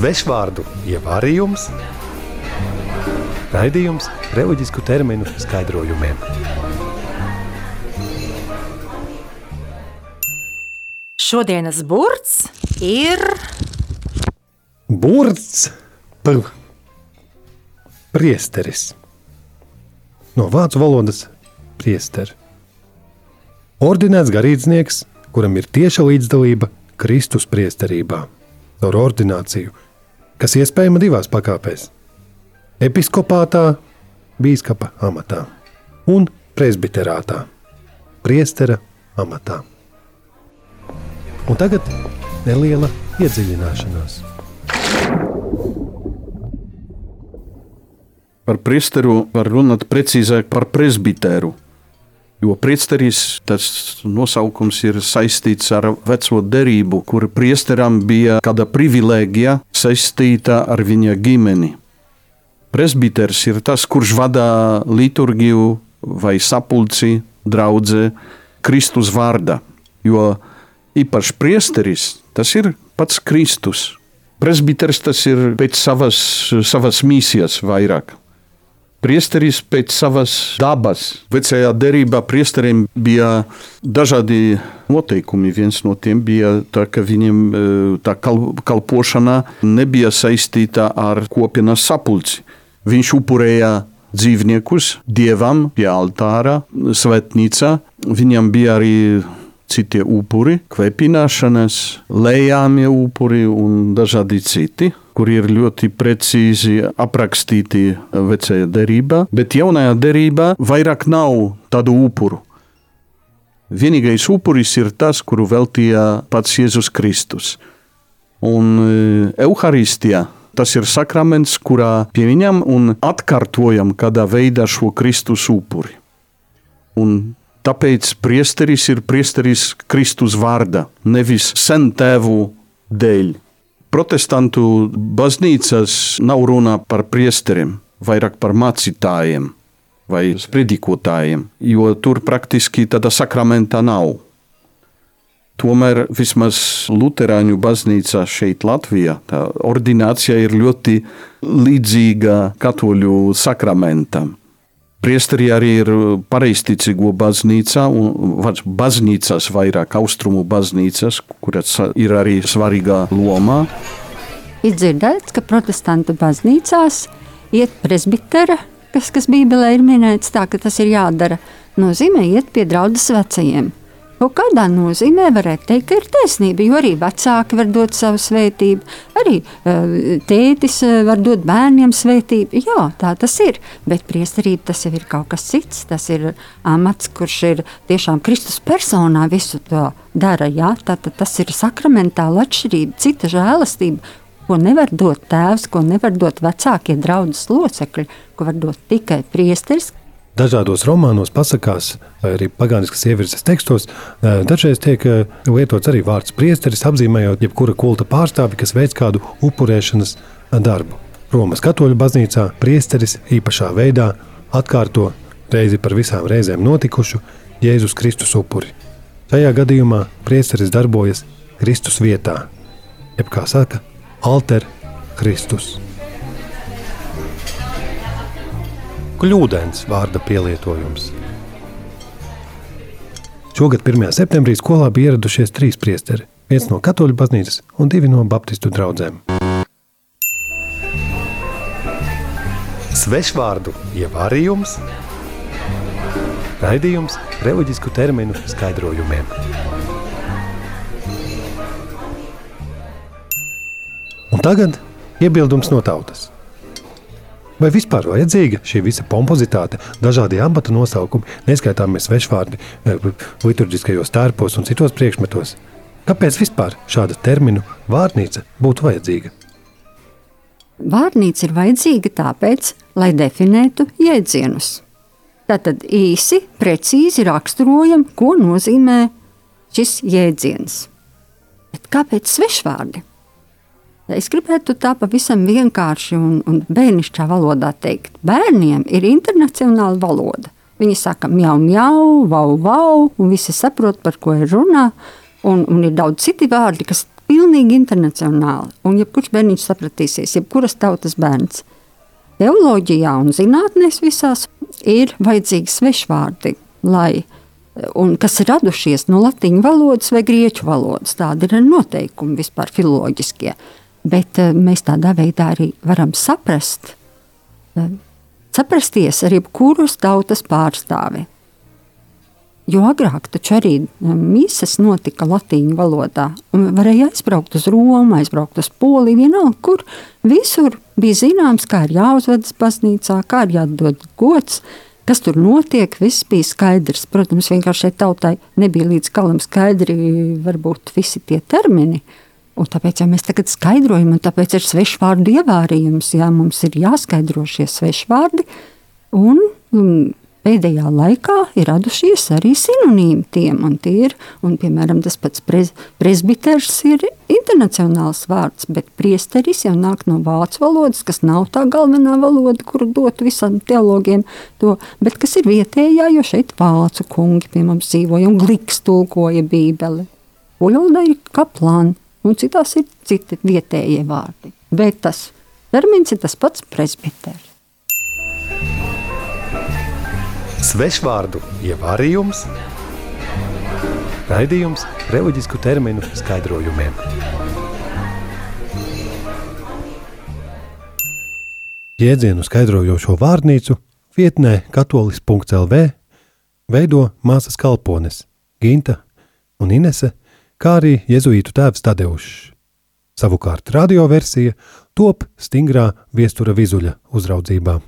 Svešvārdu ievārījums, raidījums reliģisku terminu skaidrojumiem. Šodienas burts ir Burts par priesteris. No vācu valodas priesteri. Ordinēts garīdznieks, kuram ir tieša līdzdalība Kristus priesterībā, caur ordināciju, kas iespējama divās pakāpēs - episkopātā, bīskapa amatā un presbiterātā, priestera amatā. Un tagad neliela iedziļināšanās. Par priesteru var runāt precīzāk par presbiteru. Jo priesteris tas nosaukums ir saistīts ar veco derību, kur priesteram bija kāda privilēģija saistīta ar viņa ģimeni. Presbiters ir tas, kurš vada liturģiju vai sapulci, draudzē, Kristus vārdā. Jo īpaši priesteris tas ir pats Kristus. Presbiters tas ir pēc savas, savas misijas vairāk. Priesteris pēc savas dabas. Vecajā derībā priesteriem bija dažādi noteikumi. Viens no tiem bija tā, ka viņiem e, tā kalpošana nebija saistīta ar kopienas sapulci. Viņš upurēja dzīvniekus dievam pie altāra, svētnīcā. Viņam bija arī citi upuri, kvēpināšanas, lējāmie upuri un dažādi citi kur ir ļoti precīzi aprakstīti vecajā derībā, bet jaunajā derībā vairāk nav tādu upuru. Vienīgais upuris ir tas, kuru veltīja pats Jēzus Kristus. Un Euharistijā tas ir sakraments, kurā pieņemam un atkārtojam kādā veidā šo Kristus upuri. Un tāpēc priesteris ir priesteris Kristus vārda, nevis sentēvu dēļ protestantu baznīcas nav runa par priesteriem, vairāk par mācītājiem vai spridikotājiem, jo tur praktiski tāda sakramenta nav. Tomēr vismaz Lutāņu baznīcā šeit, Latvijā, tā ordinācija ir ļoti līdzīga katoļu sakramentam. Priesteri arī ir pareizticīgo baznīcā, un baznīcas vairāk austrumu baznīcas, kuras ir arī svarīgā lomā. Ir dzirdēts, ka protestantu baznīcās iet presbitera, kas, kas Bībelē ir minēts tā, ka tas ir jādara, nozīmē iet pie draudzes vecajiem. Kaut kādā nozīmē varētu teikt, ka ir taisnība, jo arī vecāki var dot savu svētību, arī uh, tētis uh, var dot bērniem svētību. Jā, tā tas ir, bet priesterība tas jau ir kaut kas cits. Tas ir amats, kurš ir tiešām Kristus personā visu to dara. Jā, tā, tā, tas ir sakramentāla atšķirība, cita žēlastība, ko nevar dot tēvs, ko nevar dot vecākie draudzes locekļi, ko var dot tikai priesteris, dažādos romānos, pasakās, vai arī pagāniskas ievirzes tekstos, eh, dažreiz tiek eh, lietots arī vārds priesteris, apzīmējot jebkura kulta pārstāvi, kas veic kādu upurēšanas darbu. Romas katoļu baznīcā priesteris īpašā veidā atkārto reizi par visām reizēm notikušu Jēzus Kristus upuri. Šajā gadījumā priesteris darbojas Kristus vietā, jeb kā saka, alter Kristus. Kļūdains vārda pielietojums. Šogad 1. septembrī skolā bija ieradušies trīs priesteri. Viens no katoļu baznīcas un divi no baptistu draugiem. Svešvārdu ievārījums, raidījums reliģisku terminu skaidrojumiem. Un tagad iebildums no tautas. Vai vispār vajadzīga šī visa pompozitāte, dažādi amata nosaukumi, neskaitāmies svešvārdi eh, liturģiskajos tērpos un citos priekšmetos? Kāpēc vispār šāda terminu vārnīca būtu vajadzīga? Vārnīca ir vajadzīga tāpēc, lai definētu jēdzienus. Tātad īsi, precīzi raksturojam, ko nozīmē šis jēdziens. Bet kāpēc svešvārdi? Es gribētu tā pavisam vienkārši un, un bērnišķā valodā teikt. Bērniem ir internacionāla valoda. Viņi saka, jau, jau, vau, vau, un visi saprot, par ko ir runa. Un, un ir daudz citi vārdi, kas pilnīgi internacionāli. Un jebkurš bērniņš sapratīsies, jebkuras tautas bērns. Teoloģijā un zinātnēs visās ir vajadzīgi svešvārdi, lai, un kas ir radušies no latīņu valodas vai grieķu valodas. Tādi ir noteikumi vispār filoloģiskie. Bet uh, mēs tādā veidā arī varam saprast, uh, saprasties ar jebkuras tautas pārstāvi. Jo agrāk taču arī mīsas notika latīņu valodā. Varēja aizbraukt uz Romu, aizbraukt uz Poliju, vienalga, kur visur bija zināms, kā ir jāuzvedas baznīcā, kā ir jādod gods, kas tur notiek. Viss bija skaidrs. Protams, vienkārši tautai nebija līdz galam skaidri varbūt visi tie termini. Un tāpēc ja mēs tagad skaidrojam, un tāpēc ir svešvārdu ievārījums. Jā, mums ir jāskaidro šie svešvārdi. Un, un pēdējā laikā ir radušies arī sinonīmi tiem, un tie ir, un, piemēram, tas pats prez, presbiters ir internacionāls vārds, bet priesteris jau nāk no vācu valodas, kas nav tā galvenā valoda, kuru dot visam teologiem to, bet kas ir vietējā, jo šeit vācu kungi pie mums dzīvoja un gliks tulkoja bībeli. Uļolda ir kaplāni, un citās ir citi vietējie vārdi, bet tas termins ir tas pats presbiters. Svešvārdu ievārījums, raidījums reliģisku terminu skaidrojumiem. Jēdzienu skaidrojošo vārnīcu vietnē katolis.lv veido māsas kalpones Ginta un Inese, kā arī jezuītu tēvs Tadeušs. Savukārt radioversija top stingrā viestura vizuļa uzraudzībā.